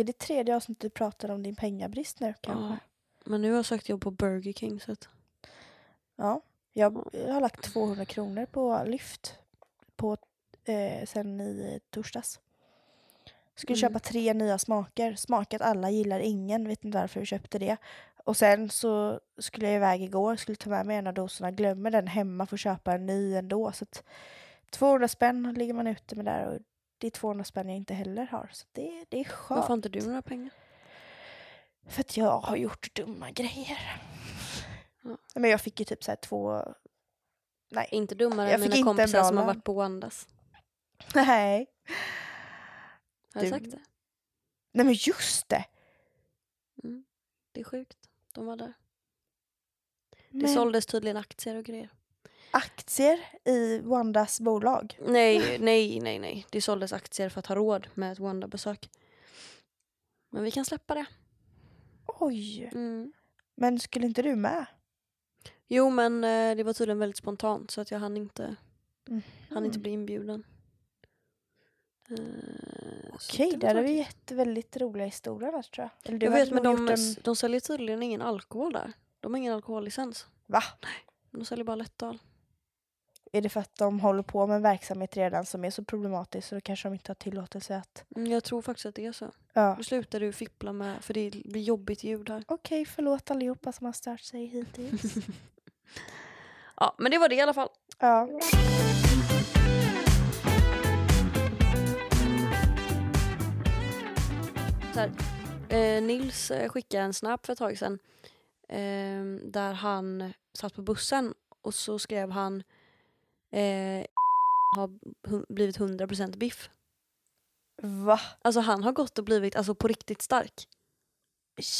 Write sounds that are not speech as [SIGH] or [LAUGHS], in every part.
Är det tredje avsnittet du pratar om din pengabrist nu kanske? Ja. Men nu har jag sökt jobb på Burger King så att... Ja. Jag, jag har lagt 200 kronor på lyft på, eh, sen i torsdags. Skulle Mm. köpa tre nya smaker. Smakat alla, gillar ingen. Vet inte varför jag köpte det. Och sen så skulle jag iväg igår, skulle ta med mig en av doserna. Glömmer den hemma, får köpa en ny ändå. Så att 200 spänn ligger man ute med där. Och det är 200 spänn jag inte heller har. Så det, det är skönt. Varför har inte du några pengar? För att jag har gjort dumma grejer. Ja. Men jag fick ju typ så två... Nej. Inte dummare Jag än mina kompisar som har varit på Wandas. Nej. Har jag Du- sagt det? Nej men just det. Mm. Det är sjukt. De var där. Det Men såldes tydligen aktier och grejer. Aktier i Wandas bolag. Nej, nej, nej, nej. Det såldes aktier för att ha råd med ett Wanda-besök. Men vi kan släppa det. Oj. Mm. Men skulle inte du med? Jo, men eh, det var tydligen väldigt spontant så att jag hann inte, Mm. hann inte bli inbjuden. Eh, Okej, där hade vi gett väldigt roliga historier annars tror jag. Eller Jag vet, men de, en... de säljer tydligen ingen alkohol där. De har ingen alkohollicens. Va? De säljer bara lättöl. Är det för att de håller på med en verksamhet redan som är så problematisk så då kanske de inte har tillåtelse att... Mm, jag tror faktiskt att det är så. Ja. Nu slutar du fippla med, för det blir jobbigt ljud här. Okej, förlåt allihopa som har stört sig hittills. [LAUGHS] Ja, men det var det i alla fall. ja. Så här, eh, Nils eh, skickade en snap för ett tag sedan eh, där han satt på bussen och så skrev han eh, har blivit 100% biff. Va? Alltså han har gått och blivit alltså, på riktigt stark.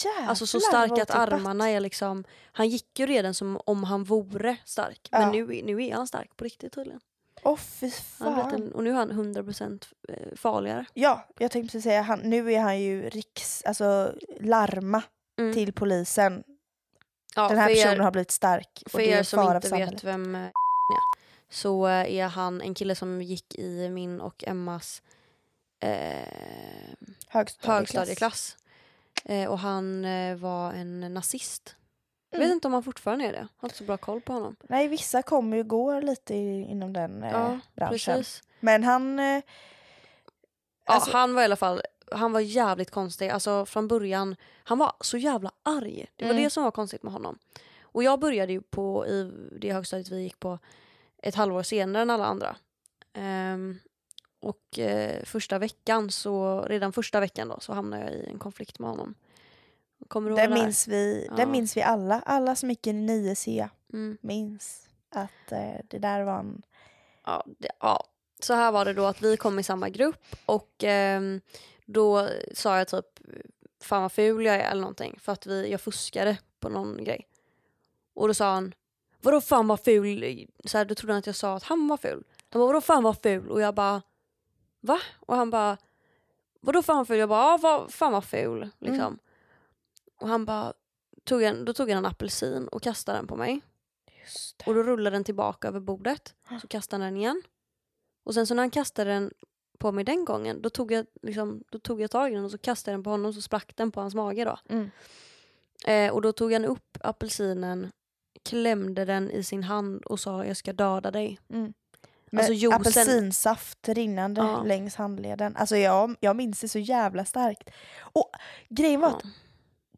Jävlar Alltså så stark att armarna är liksom, han gick ju redan som om han vore stark. Men Ja. nu, nu är han stark på riktigt tydligen. Åh fy har blivit fan. en, och nu är han 100% eh, farligare. Ja, jag tänkte precis säga, han, nu är han ju riks... Alltså larma Mm. till polisen. Ja, Den här för er- personen har blivit stark och För det är er som inte vet vem eh, är så är han en kille som gick i min och Emmas eh, Högstadieklass. högstadieklass. Eh, och han eh, var en nazist. Jag Mm. vet inte om han fortfarande är det. Jag har inte så bra koll på honom. Nej, vissa kommer ju gå lite i, inom den eh, ja, branschen. precis. Men han... Eh, Ja, alltså, han var i alla fall han var jävligt konstig. Alltså från början, han var så jävla arg. Det var Mm. det som var konstigt med honom. Och jag började ju på i det högstadiet vi gick på ett halvår senare än alla andra. Ehm, och eh, första veckan så, redan första veckan då så hamnade jag i en konflikt med honom. Kommer du det där? minns vi, Ja. den minns vi alla. Alla som gick i 9C Mm. minns att eh, det där var en... Ja, det, ja, så här var det då att vi kom i samma grupp och ehm, då sa jag typ fan vad ful jag är eller någonting för att vi, jag fuskade på någon grej. Och då sa han vadå fan vad ful? Så här, då trodde han att jag sa att han var ful. De bara vadå fan vad ful? Och jag bara va? Och han bara vadå fan vad ful? Jag bara ja vad, fan vad ful liksom. Mm. Och han bara tog en, då tog han en apelsin och kastade den på mig. Och då rullade den tillbaka över bordet. Så kastade han den igen. Och sen så när han kastade den på mig den gången, då tog jag, liksom, då tog jag tag i den och så kastade den på honom så sprack den på hans mage då. Mm. Eh, och då tog han upp apelsinen, klämde den i sin hand och sa jag ska döda dig. Mm. Alltså, Med juicen- apelsinsaft rinnande Ja. längs handleden. Alltså jag, jag minns det så jävla starkt. Och grejen var Ja. att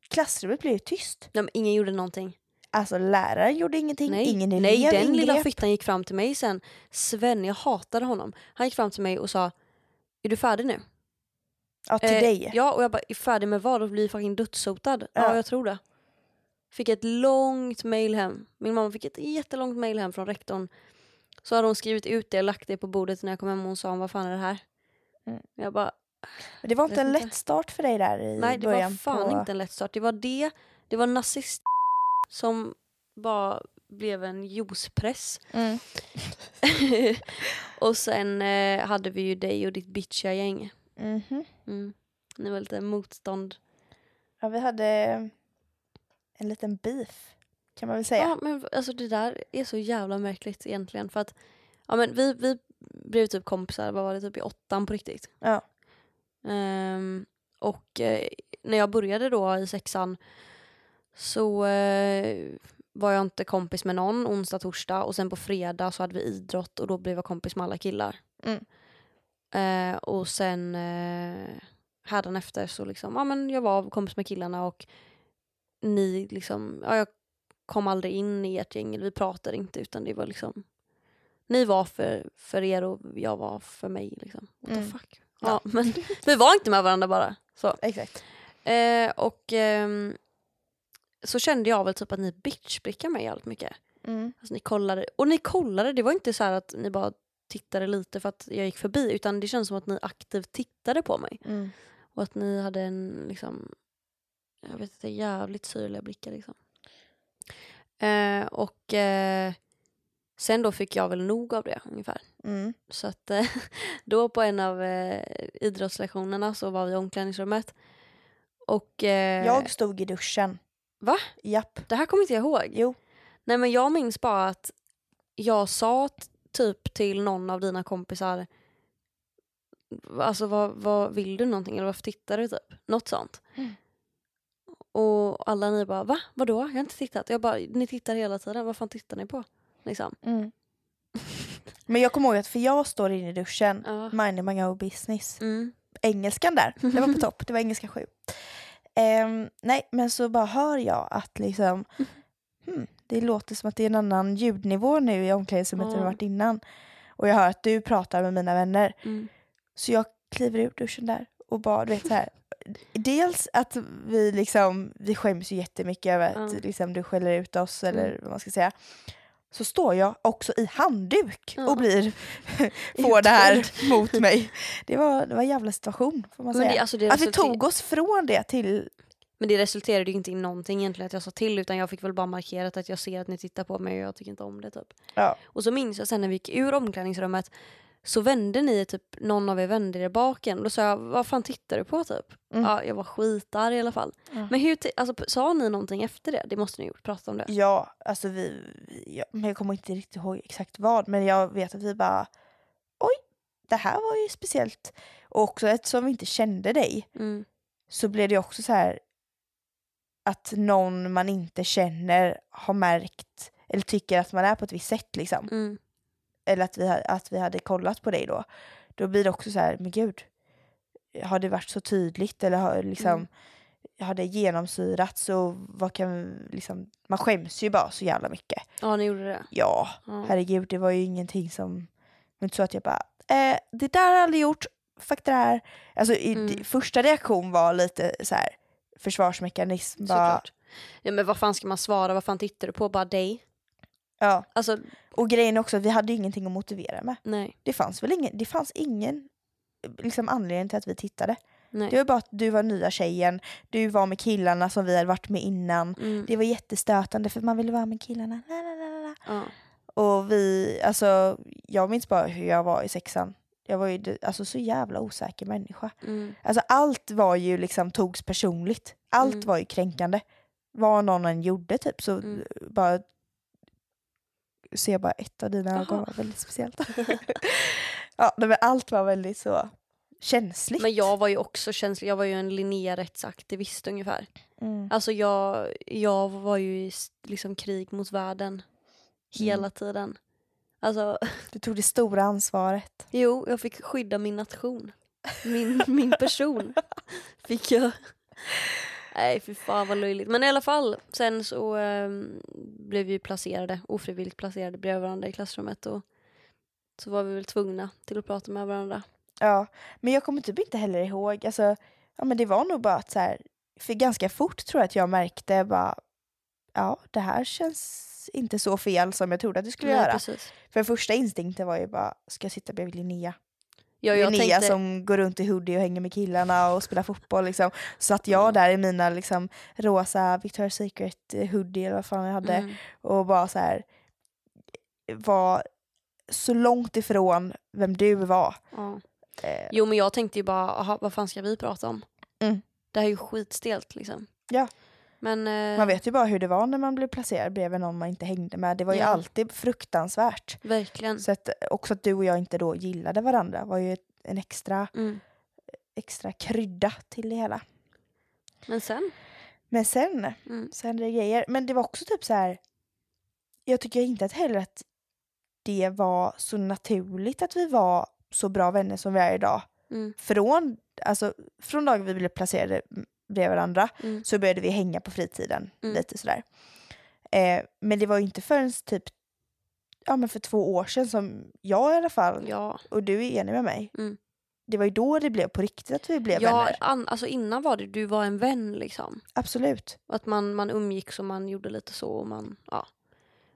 klassrummet blev tyst. Nej, men ingen gjorde någonting. Alltså läraren gjorde ingenting, Nej, ingen elev Nej den lilla ingrep. fittan gick fram till mig sen. Sven, jag hatade honom. Han gick fram till mig och sa är du färdig nu? Ja, till Eh, dig. Ja, och jag bara, är färdig med vad? Och blir fucking dödshotad? Ja. Ja. jag tror det. Fick ett långt mail hem. Min mamma fick ett jättelångt mail hem från rektorn. Så hade hon skrivit ut det och lagt det på bordet när jag kom hem och hon sa vad fan är det här? Mm. Jag bara, det var inte en lätt start för dig där i nej det början. var fan på... inte en lätt start. Det var det, det var nazist som bara blev en juicepress. Mm. [LAUGHS] och sen eh, hade vi ju dig och ditt bitchiga gäng. Mhm. Mm. Ni var lite motstånd. Ja, vi hade en liten beef kan man väl säga. Ja, men alltså det där är så jävla märkligt egentligen. För att ja, men vi, vi blev typ kompisar, vad var det, typ i åttan på riktigt. Ja. Ehm, och eh, när jag började då i sexan så eh, var jag inte kompis med någon onsdag, torsdag och sen på fredag så hade vi idrott och då blev jag kompis med alla killar. Mm. Eh, och sen eh, hädanefter så liksom, ja men jag var kompis med killarna och ni liksom, ja jag kom aldrig in i ert gäng, vi pratade inte utan det var liksom ni var för, för er och jag var för mig liksom. What the Mm. fuck. Ja, men [LAUGHS] vi var inte med varandra bara. Så. Exakt. Eh, och ehm, så kände jag väl typ att ni bitchblickade mig jävligt mycket. Mm. Alltså, ni kollade, och ni kollade, det var inte så här att ni bara tittade lite för att jag gick förbi utan det känns som att ni aktivt tittade på mig. Mm. Och att ni hade en liksom, jag vet inte, jävligt syrliga blickar liksom. Eh, och eh, sen då fick jag väl nog av det ungefär. Mm. Så att eh, [LAUGHS] då på en av eh, idrottslektionerna så var vi i omklädningsrummet. Och eh, Jag stod i duschen. Va? Japp. det här kommer inte jag ihåg. Jo. Nej men jag minns bara att jag sa typ till någon av dina kompisar Alltså vad, vad vill du någonting eller varför tittar du typ? Något sånt. Mm. Och alla ni bara va? Vadå? Jag har inte tittat. Jag bara ni tittar hela tiden. Vad fan tittar ni på? Liksom. Mm. [LAUGHS] Men jag kommer ihåg att för jag står inne i duschen, Ja. minding my own business. Mm. Engelskan där, det var på [LAUGHS] topp, det var engelska sju. Ehm, nej, men så bara hör jag att liksom, [LAUGHS] hmm, det låter som att det är en annan ljudnivå nu i omklädningsrummet än det varit innan. Och jag hör att du pratar med mina vänner. Mm. Så jag kliver ur duschen där och bara, du vet så här. Dels att vi liksom, vi skäms ju jättemycket över att Ja. liksom, du skäller ut oss eller Mm. vad man ska säga. Så står jag också i handduk och blir, [LAUGHS] får det här mot mig. Det var, det var en jävla situation får man Men säga. det, alltså det, att vi tog oss från det till, men det resulterade ju inte i någonting egentligen att jag sa till utan jag fick väl bara markerat att jag ser att ni tittar på mig och jag tycker inte om det typ. ja. Och så minns jag sen när vi gick ur omklädningsrummet så vände ni typ, någon av er vände er baken och då sa jag vad fan tittar du på typ? Mm. Ja, jag var skitar i alla fall. Ja. Men hur, alltså, sa ni någonting efter det? Det måste ni gjort, prata om det. ja, alltså vi, vi ja, men jag kommer inte riktigt ihåg exakt vad, men jag vet att vi bara, oj, det här var ju speciellt. Och också eftersom vi inte kände dig Mm. så blev det också så här att någon man inte känner har märkt eller tycker att man är på ett visst sätt liksom. Mm. Eller att vi, att vi hade kollat på dig då. Då blir det också så här, men gud, har det varit så tydligt eller har liksom Mm. har det genomsyrat så vad kan liksom, man skäms ju bara så jävla mycket. Ja, ni gjorde det. Ja, Ja. herregud det var ju ingenting som, men så att jag bara, eh, det där har jag aldrig gjort, fuck det där. Alltså Mm. första reaktion var lite så här försvarsmekanism. Bara, Såklart. Ja, men vad fan ska man svara? Vad fan tittar du på? Bara dig? Ja. Alltså, Och grejen är också att vi hade ju ingenting att motivera med. nej. Det fanns väl ingen, det fanns ingen liksom, anledning till att vi tittade. nej. Det var bara att du var nya tjejen, du var med killarna som vi hade varit med innan. Mm. Det var jättestötande för man ville vara med killarna. La, la, la. Ja. Och vi, alltså jag minns bara hur jag var i sexan. Jag var ju alltså, så jävla osäker människa. Mm. Alltså allt var ju liksom togs personligt. Allt Mm. var ju kränkande. Vad någon än gjorde typ så Mm. bara ser bara ett av dina Jaha. ögon var väldigt speciellt. [LAUGHS] ja, men allt var väldigt så känsligt. Men jag var ju också känslig. Jag var ju en Linnérättsaktivist ungefär. Mm. Alltså jag, jag var ju i liksom krig mot världen hela Mm. tiden. Alltså, [LAUGHS] Du tog det stora ansvaret. jo, jag fick skydda min nation. Min, min person [LAUGHS] fick jag. Nej, fy fan vad löjligt. Men i alla fall, sen så ehm, blev vi placerade, ofrivilligt placerade bredvid varandra i klassrummet och så var vi väl tvungna till att prata med varandra. Ja, men jag kommer typ inte heller ihåg. Alltså, ja, men det var nog bara att så här, för ganska fort tror jag att jag märkte bara, ja, det här känns inte så fel som jag trodde att det skulle Nej, göra. precis. För första instinkten var ju bara, ska jag sitta bredvid Linnea? Ja, jag Linnea tänkte, som går runt i hoodie och hänger med killarna och spelar fotboll liksom. Så att jag Mm. där i mina liksom rosa Victoria's Secret eh, hoodie eller vad fan jag hade mm, och bara så här var så långt ifrån vem du var. ja. Eh, Jo men jag tänkte ju bara, aha, vad fan ska vi prata om? Mm. Det här är ju skitstelt liksom. Ja. Men eh, Man vet ju bara hur det var när man blev placerad bredvid någon man inte hängde med. Det var ju Ja. alltid fruktansvärt. verkligen. Så att också att du och jag inte då gillade varandra var ju ett, en extra, Mm. extra krydda till det hela. Men sen? Men sen, Mm. hände det grejer. Men det var också typ så här. Jag tycker inte att heller att det var så naturligt att vi var så bra vänner som vi är idag. Mm. Från, alltså, från dagen vi blev placerade bredvid varandra Mm. så började vi hänga på fritiden. Mm. Lite sådär. Eh, men det var ju inte förrän typ ja, men för två år sedan som jag i alla fall, Ja. och du är enig med mig. Mm. Det var ju då det blev på riktigt att vi blev ja vänner. an, alltså innan var det du var en vän liksom. Absolut. Att man, man umgicks och man gjorde lite så. Och man, ja.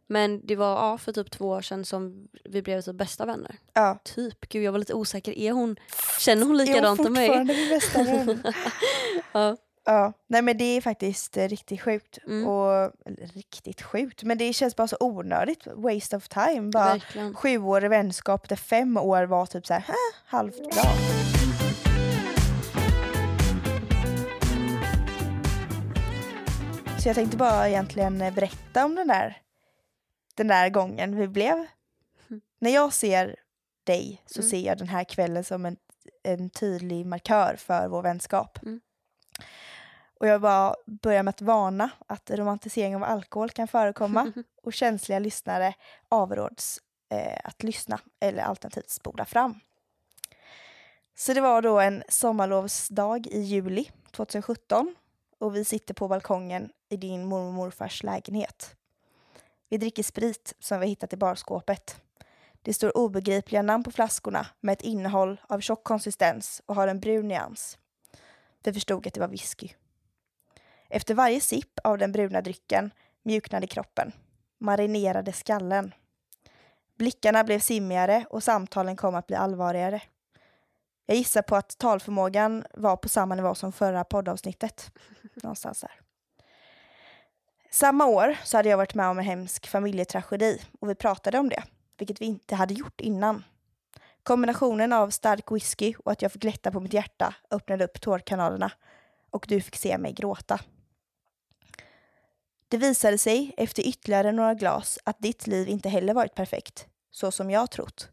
Men det var ja, för typ två år sedan som vi blev typ bästa vänner. Ja. Typ. Gud jag var lite osäker. Är hon, känner hon Är hon likadant som mig? fortfarande min bästa vän? [LAUGHS] Ja. Ja, nej men det är faktiskt eh, riktigt sjukt. Mm. Och, eller, riktigt sjukt, men det känns bara så onödigt. Waste of time. Bara Verkligen. sjuårig vänskap där fem år var typ så här, "Hä, halvt bra. Så jag tänkte bara egentligen eh, berätta om den där, den där gången vi blev. När jag ser dig så Mm. ser jag den här kvällen som en, en tydlig markör för vår vänskap. Mm. Och jag bara börjar med att varna att romantisering av alkohol kan förekomma [LAUGHS] och känsliga lyssnare avråds eh, att lyssna eller alternativt spola fram. Så det var då en sommarlovsdag i juli 2017 och vi sitter på balkongen i din mormor och morfars lägenhet. Vi dricker sprit som vi hittat i barskåpet. Det står obegripliga namn på flaskorna med ett innehåll av tjock konsistens och har en brun nyans. Vi förstod att det var whisky. Efter varje sipp av den bruna drycken mjuknade kroppen, marinerade skallen. Blickarna blev simmigare och samtalen kom att bli allvarligare. Jag gissar på att talförmågan var på samma nivå som förra poddavsnittet. [LAUGHS] Någonstans där. Samma år så hade jag varit med om en hemsk familjetragedi och vi pratade om det, vilket vi inte hade gjort innan. Kombinationen av stark whisky och att jag fick lätta på mitt hjärta öppnade upp tårkanalerna och du fick se mig gråta. Det visade sig efter ytterligare några glas att ditt liv inte heller varit perfekt, så som jag trott.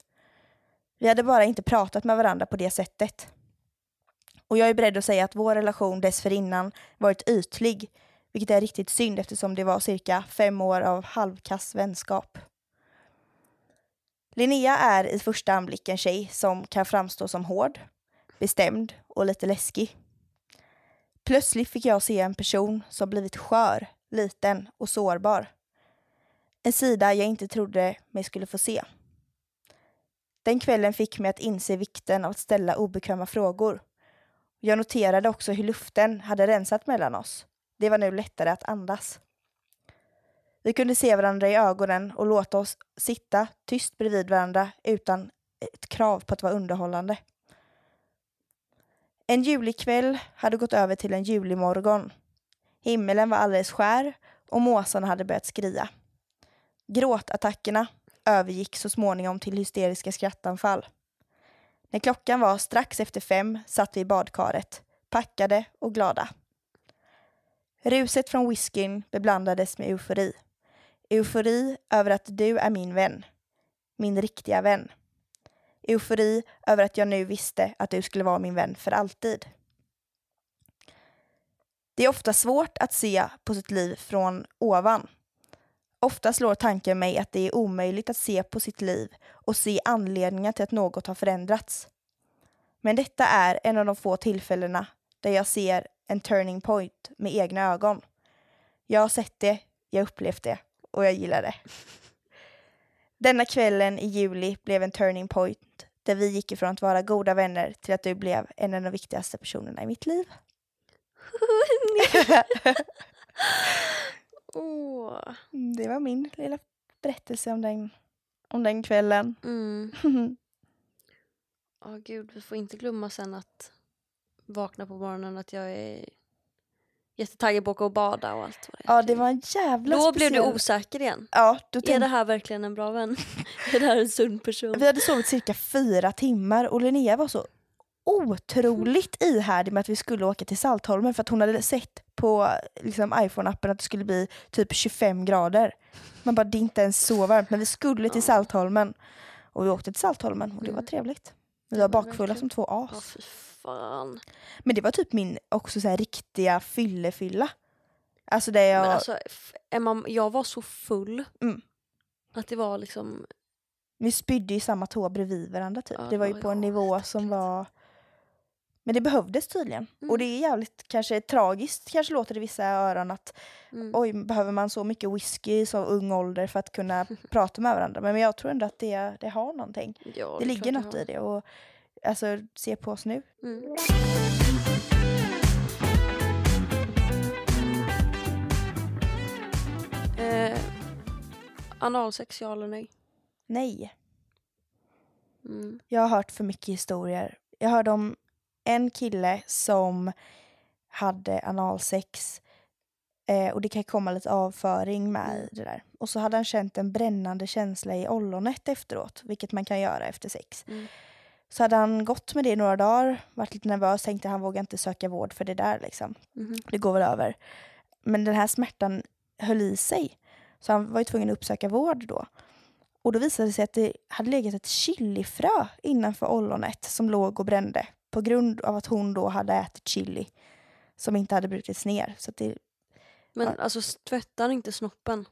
Vi hade bara inte pratat med varandra på det sättet. Och jag är beredd att säga att vår relation dessförinnan varit ytlig, vilket är riktigt synd eftersom det var cirka fem år av halvkass vänskap. Linnea är i första anblick en tjej som kan framstå som hård, bestämd och lite läskig. Plötsligt fick jag se en person som blivit skör, liten och sårbar. En sida jag inte trodde mig skulle få se. Den kvällen fick mig att inse vikten av att ställa obekväma frågor. Jag noterade också hur luften hade rensat mellan oss. Det var nu lättare att andas. Vi kunde se varandra i ögonen och låta oss sitta tyst bredvid varandra utan ett krav på att vara underhållande. En julikväll hade gått över till en julimorgon. Himmelen var alldeles skär och måsarna hade börjat skria. Gråtattackerna övergick så småningom till hysteriska skrattanfall. När klockan var strax efter fem satt vi i badkaret, packade och glada. Ruset från whiskyn beblandades med eufori. Eufori över att du är min vän. Min riktiga vän. Eufori över att jag nu visste att du skulle vara min vän för alltid. Det är ofta svårt att se på sitt liv från ovan. Ofta slår tanken mig att det är omöjligt att se på sitt liv och se anledningar till att något har förändrats. Men detta är en av de få tillfällena där jag ser en turning point med egna ögon. Jag har sett det, jag upplevt det och jag gillar det. [LAUGHS] Denna kvällen i juli blev en turning point där vi gick ifrån att vara goda vänner till att du blev en av de viktigaste personerna i mitt liv. [LAUGHS] Mm, Det var min lilla berättelse om den, om den kvällen. Mm. [LAUGHS] Åh gud, vi får inte glömma sen att vakna på morgonen att jag är jättetaggad på att åka och bada och allt vad det är. Ja, det var en jävla Då blev du speciell- osäker igen. Ja, då Är tänkte... det här verkligen en bra vän? [LAUGHS] är det här en sund person? Vi hade sovit cirka fyra timmar och Linnea var så otroligt ihärdig med att vi skulle åka till Saltholmen för att hon hade sett på liksom, iPhone-appen att det skulle bli typ 25 grader. Man bara, det är inte ens så varmt men vi skulle till. Saltholmen. Och vi åkte till Saltholmen och det var Mm. trevligt. Vi var bakfulla som två as. fan. Men det var typ min också så här riktiga fyllefylla. Alltså det jag... Men alltså, Emma, jag var så full. Mm. Att det var liksom... Vi spydde i samma toa bredvid varandra typ. Ja, det var ju på en nivå som var... Men det behövdes tydligen. Mm. Och det är jävligt kanske tragiskt kanske låter det i vissa öron att Mm. oj, behöver man så mycket whisky så ung ålder för att kunna [LAUGHS] prata med varandra? Men jag tror ändå att det, det har någonting. Ja, det är ligger något har. i det. Och alltså, se på oss nu. Mm. Eh, analsex, ja eller nej? Nej. Mm. Jag har hört för mycket historier. Jag hörde om en kille som hade analsex eh, och det kan komma lite avföring med Mm. det där. Och så hade han känt en brännande känsla i ollonet efteråt, vilket man kan göra efter sex. Mm. Så hade han gått med det i några dagar, varit lite nervös, tänkte han vågar inte söka vård för det där liksom. Mhm. Det går väl över. Men den här smärtan höll i sig. Så han var ju tvungen att uppsöka vård då. Och då visade det sig att det hade legat ett chilifrö innanför ollonet som låg och brände. På grund av att hon då hade ätit chili som inte hade brutits ner. Så det, Men Ja. alltså tvättar han inte snoppen?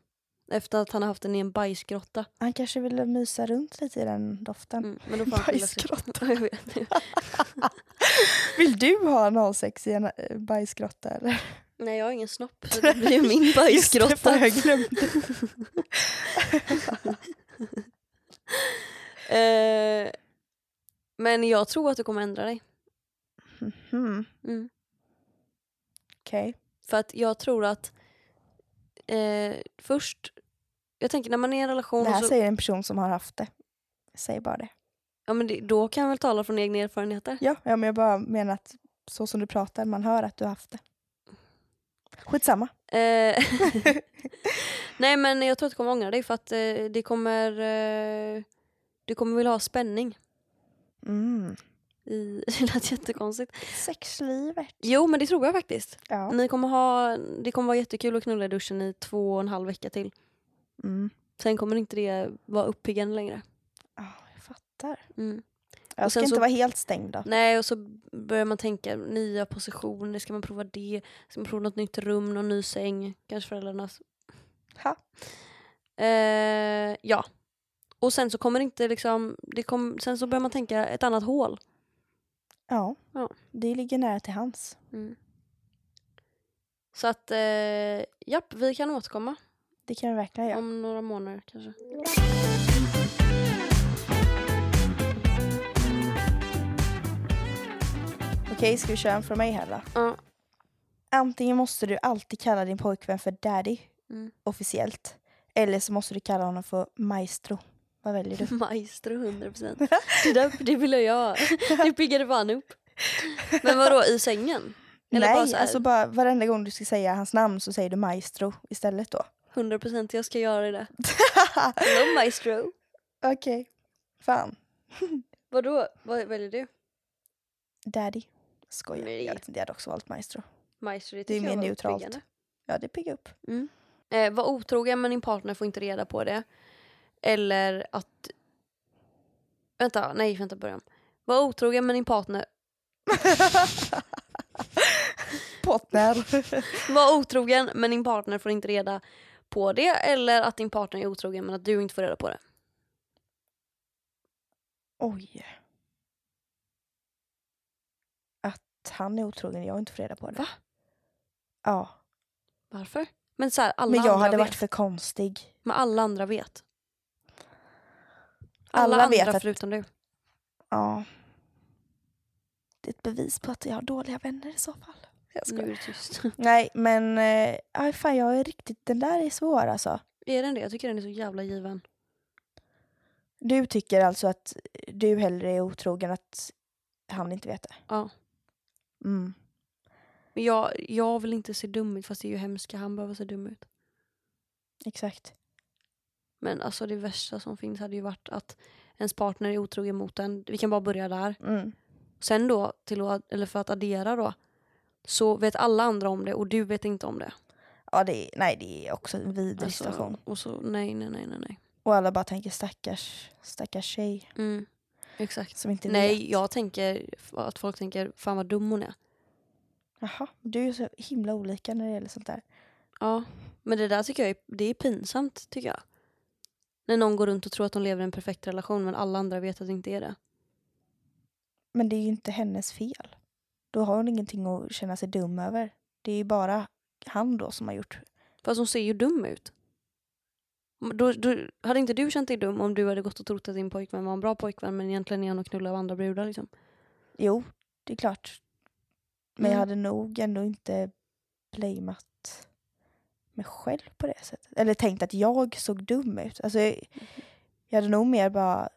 Efter att han har haft den i en bajsgrotta. han kanske ville mysa runt lite i den doften. Mm. Men då får. Bajsgrotta. [LAUGHS] jag vet. [LAUGHS] Vill du ha analsex i en eh, bajsgrotta eller? Nej jag har ingen snopp så det blir ju min [LAUGHS] Just det, bajsgrotta. jag glömde. eh, men jag tror att du kommer ändra dig. Mhm, Mm. Okej. För att jag tror att eh, först, jag tänker när man är i en relation Det här så, säger en person som har haft det. Jag säger bara det. ja, men det, då kan jag väl tala från egna erfarenheter. Ja, ja men jag bara menar att så som du pratar, man hör att du har haft det. Skitsamma. Eh, [LAUGHS] [LAUGHS] Nej men jag tror att du kommer ångra dig för att eh, det kommer eh, du kommer vilja ha spänning. Mm. I, [LAUGHS] det lät jättekonstigt. Sexlivet. Jo men det tror jag faktiskt. Ja. Ni kommer ha, det kommer vara jättekul att knulla i duschen i två och en halv vecka till. Mm. Sen kommer inte det vara uppiggande längre. Ja, jag fattar. Mm. Jag Och ska inte så- vara helt stängd då. Nej och så börjar man tänka nya positioner, ska man prova det? Ska man prova något nytt rum, någon ny säng? Kanske föräldrarnas. Ha. Eh, ja. Och sen så kommer det inte liksom, det kom, sen så börjar man tänka ett annat hål. Ja. Ja. Det ligger nära till hands. Mm. Så att, eh, japp, vi kan återkomma Det kan vi verkligen göra. om några månader kanske. Okej, ska vi köra en från mig här då? Ja. Antingen måste du alltid kalla din pojkvän för daddy Mm. officiellt. Eller så måste du kalla honom för maestro. Vad väljer du? [LAUGHS] Maestro 100%. [LAUGHS] Det, där, det vill jag. [LAUGHS] Det piggade fan upp. Men vadå, i sängen? Eller Nej, bara så här, alltså bara varenda gång du ska säga hans namn så säger du maestro istället då. 100% jag ska göra det. Hello maestro. Okej. Fan. Vadå, vad väljer du? Daddy. Skojar. Nej. Jag vet inte, jag hade också valt maestro. Maestro, det, Det är mer neutralt. uppiggande. Ja, det piggar upp. Mm. Eh, var otrogen men din partner får inte reda på det. Eller att... Vänta, nej vänta början. Var otrogen men din partner... [LAUGHS] Partner. [LAUGHS] Var otrogen men din partner får inte reda på det. Eller att din partner är otrogen men att du inte får reda på det. Oj. Att han är otrogen, jag inte får reda på det. Va? Ja. Varför? Men så här, alla Men jag andra hade vet. varit för konstig. Men alla andra vet. Alla, Alla andra att- förutom du. Ja. Det är ett bevis på att jag har dåliga vänner i så fall. Jag Nu skojar. är det tyst. [LAUGHS] Nej, men aj, fan, jag är riktigt, den där är svår alltså. är den det? Jag tycker den är så jävla given. Du tycker alltså att du hellre är otrogen att han inte vet det? Ja. Mm. Men jag, jag vill inte se dum ut fast det är ju hemska han behöver se dum ut. Exakt. Men alltså det värsta som finns hade ju varit att ens partner är otrogen mot en. Vi kan bara börja där. Mm. Sen då, till att, eller för att addera då, så vet alla andra om det och du vet inte om det. Ja, det är, nej, det är också en vidrig Alltså, situation. och så nej, nej, nej, nej. Och alla bara tänker stackars, stackars tjej. Mm. Exakt. som inte vet. Nej, jag tänker att folk tänker fan vad dum hon är. Jaha, du är så himla olika när det gäller sånt där. Ja, men det där tycker jag är, det är pinsamt tycker jag. När någon går runt och tror att de lever i en perfekt relation men alla andra vet att det inte är det. Men det är ju inte hennes fel. Då har hon ingenting att känna sig dum över. Det är ju bara han då som har gjort... Fast hon ser ju dum ut. Då, då, hade inte du känt dig dum om du hade gått och trott att din pojkvän var en bra pojkvän men egentligen är han och knullar av andra brudar liksom? Jo, det är klart. Men jag Mm. hade nog ändå inte blamat mig själv på det sättet. Eller tänkt att jag såg dum ut. Alltså, jag, jag hade nog mer bara...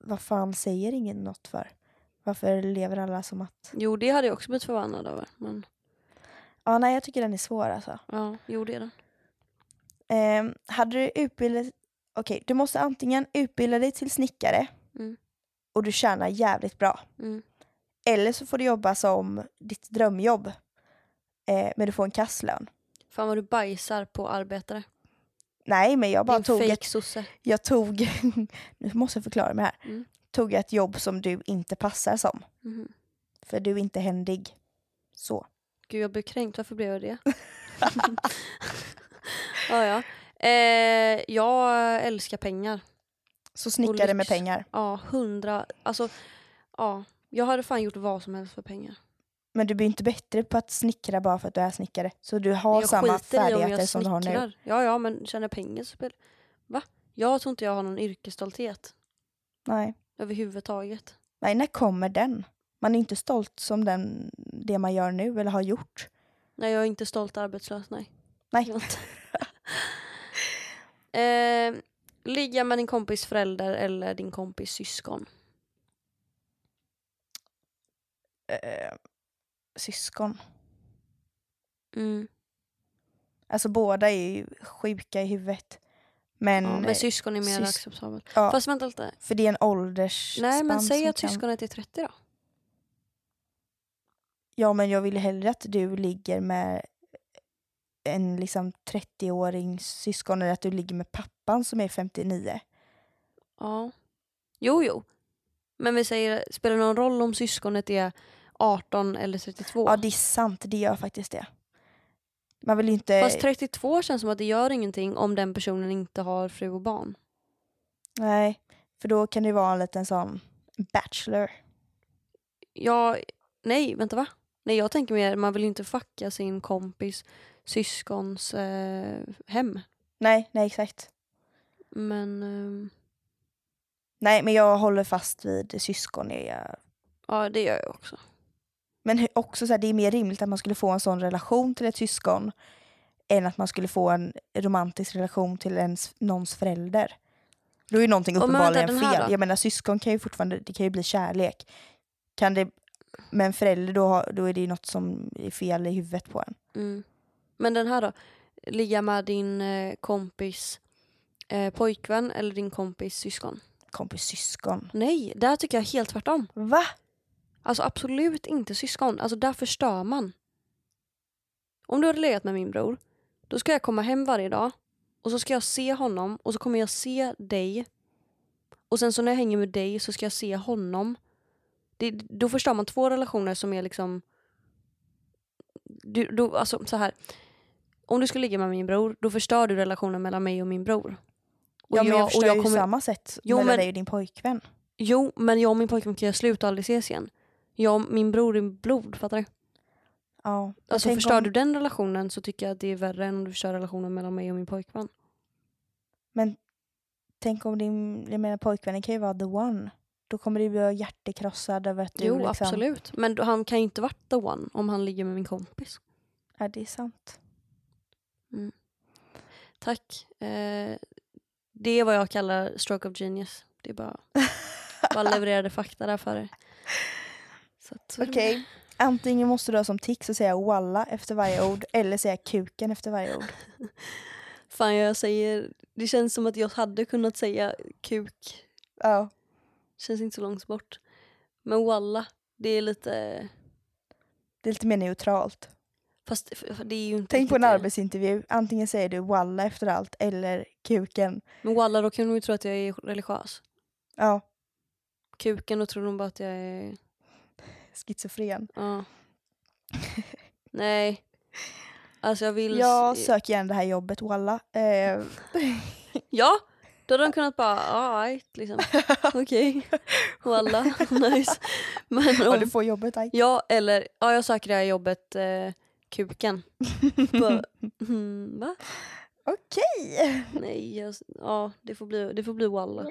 Vad fan säger ingen något för? Varför lever alla som att... Jo, det hade jag också blivit förvånad över. Men Ja, nej, jag tycker den är svår alltså. ja, jo det är den. Eh, hade du utbildat... Okej, du måste antingen utbilda dig till snickare Mm. och du tjänar jävligt bra. Mm. Eller så får du jobba som ditt drömjobb. Eh, men du får en kasslön. Fan vad du bajsar på arbetare. Nej, men jag bara Din tog ett, fake sosse. jag tog, [LAUGHS] nu måste jag förklara mig här. Mm. Tog ett jobb som du inte passar som. Mhm. För du är inte händig. Så. Gud jag blev kränkt, varför blev jag det? [LAUGHS] [LAUGHS] ja, ja. Eh, jag älskar pengar. Så snickare med pengar. Ja, hundra. Alltså, ja. Jag hade fan gjort vad som helst för pengar. Men du blir inte bättre på att snickra bara för att du är snickare. Så du har jag samma färdigheter som du har nu. Ja, ja, men tjänar pengar så spelar... Va? Jag tror inte jag har någon yrkesstolthet Nej. överhuvudtaget. Nej, när kommer den? Man är inte stolt som den, det man gör nu eller har gjort. Nej, jag är inte stolt arbetslös, nej. Nej. [LAUGHS] Eh, ligga med din kompis förälder eller din kompis syskon. Eh, syskon. Mm. Alltså båda är ju sjuka i huvudet. Men, Ja, men syskon är mer sys- acceptabelt. ja, Fast vänta lite. för det är en åldersspann Nej men säg att kan- syskonet är 30 då. Ja men jag vill hellre att du ligger med en liksom 30-åring syskon eller att du ligger med pappan som är 59. Ja. Jo jo. Men vi säger, spelar det någon roll om syskonet är 18 eller 32? Ja det är sant, det gör faktiskt det. Man vill inte... Fast 32 känns som att det gör ingenting om den personen inte har fru och barn. Nej, för då kan det vara en liten sån bachelor. Ja, nej vänta va? Nej jag tänker mer, man vill inte fucka sin kompis syskons eh, hem. Nej, nej exakt. Men ehm, Nej men jag håller fast vid syskon. Är jag... ja det gör jag också. Men också så här, det är mer rimligt att man skulle få en sån relation till ett syskon än att man skulle få en romantisk relation till ens, någons förälder. Då är ju någonting men uppenbarligen fel. då? Jag menar syskon kan ju fortfarande, det kan ju bli kärlek. Kan det, med en förälder då, då är det ju något som är fel i huvudet på en. Mm. Men den här då? Ligga med din eh, kompis eh, pojkvän eller din kompis syskon? Kompis syskon. Nej, där tycker jag helt tvärtom. Va? Alltså absolut inte syskon. Alltså där förstör man. Om du hade legat med min bror, då ska jag komma hem varje dag och så ska jag se honom och så kommer jag se dig. Och sen så när jag hänger med dig så ska jag se honom. Det, då förstör man två relationer som är liksom... Du, då, alltså så här. Om du ska ligga med min bror, då förstör du relationen mellan mig och min bror. Och ja men jag, förstår ju kommer- samma sätt Jo, mellan men- dig och din pojkvän. Jo, men jag och min pojkvän kan göra slut och aldrig ses igen. Jag och min bror är blod, fattar du? Ja. men Alltså förstör om- du den relationen så tycker jag att det är värre än om du förstör relationen mellan mig och min pojkvän. Tänk om din, jag menar pojkvännen kan ju vara the one. Då kommer du bli hjärtekrossad över att du Jo, liksom... absolut. Men han kan ju inte vara the one om han ligger med min kompis. Ja, det är sant. Tack. Eh, det är vad jag kallar stroke of genius. Det är bara, bara [LAUGHS] levererade fakta där för dig. Okej. med. Antingen måste du ha som tics att säga walla efter varje ord eller säga kuken efter varje ord. [LAUGHS] Fan jag säger, det känns som att jag hade kunnat säga kuk. Ja. Känns inte så långt bort. Men walla, det är lite... Det är lite mer neutralt. Fast det är ju inte Tänk på en det. arbetsintervju. Antingen säger du walla efter allt eller kuken. Men walla, då kan de ju tro att jag är religiös. Ja. kuken då tror de bara att jag är... Schizofren. Ja. Nej. Alltså jag vill... Jag söker igen det här jobbet, walla. Eh, [LAUGHS] Ja! Då hade de kunnat bara, alright liksom. [LAUGHS] Okej. Walla, [LAUGHS] nice. Men ja, om, du får jobbet, aj. ja eller, ja jag söker det här jobbet eh, kuken. bara, mm, va? Okej. Nej, jag, ja det får bli, det får bli walla.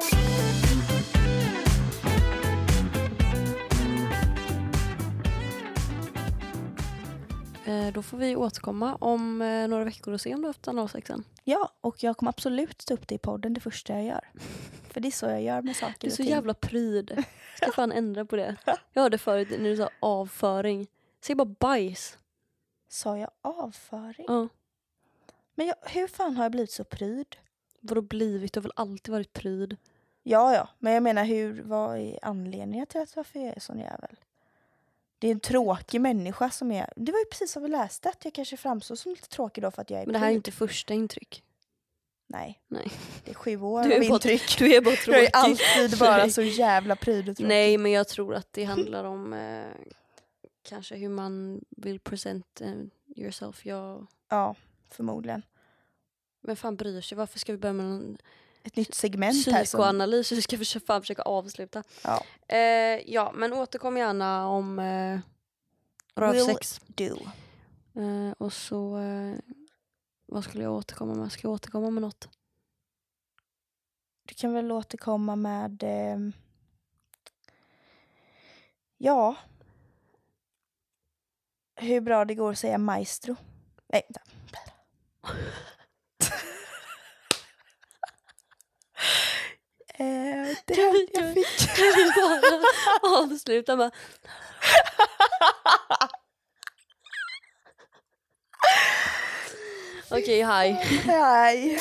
Då får vi återkomma om eh, några veckor och se om du har haft analsexen. Ja, och jag kommer absolut ta upp det i podden det första jag gör. [LAUGHS] För det är så jag gör med saker Du är och så ting. jävla pryd. Ska fan ändra på det. Jag hörde förut när du sa avföring. Säg bara bajs. Sa jag avföring? Ja. Men jag, hur fan har jag blivit så pryd? Vadå blivit? Du har väl alltid varit pryd? Ja, ja, men jag menar hur, vad är anledningen till att varför jag är sån jävel? Det är en tråkig människa som är... Det var ju precis vad vi läste, att jag kanske framstår som lite tråkig då för att jag är Men det här är pryd. inte första intryck. Nej, Nej. det är sju år Du är av bara- intryck. Du är bara Jag tråkig. är alltid bara Nej. så jävla pryd och tråkig. Nej, men jag tror att det handlar om eh, kanske hur man vill present eh, yourself. Jag, Ja, förmodligen. men fan bryr sig? Varför ska vi börja med någon Ett nytt segment här som... psykoanalys? Vi ska försöka, fan försöka avsluta. Ja. Eh, ja, men återkom gärna om eh, rövsex. Do. Eh, och så, eh, vad skulle jag återkomma med? Ska jag återkomma med något? Du kan väl återkomma med... ehm, ja. Hur bra det går att säga maestro. Nej, vänta. Eh, det Kan jag fick. Kan vi bara avsluta med [LAUGHS] Okej, hej. Hej.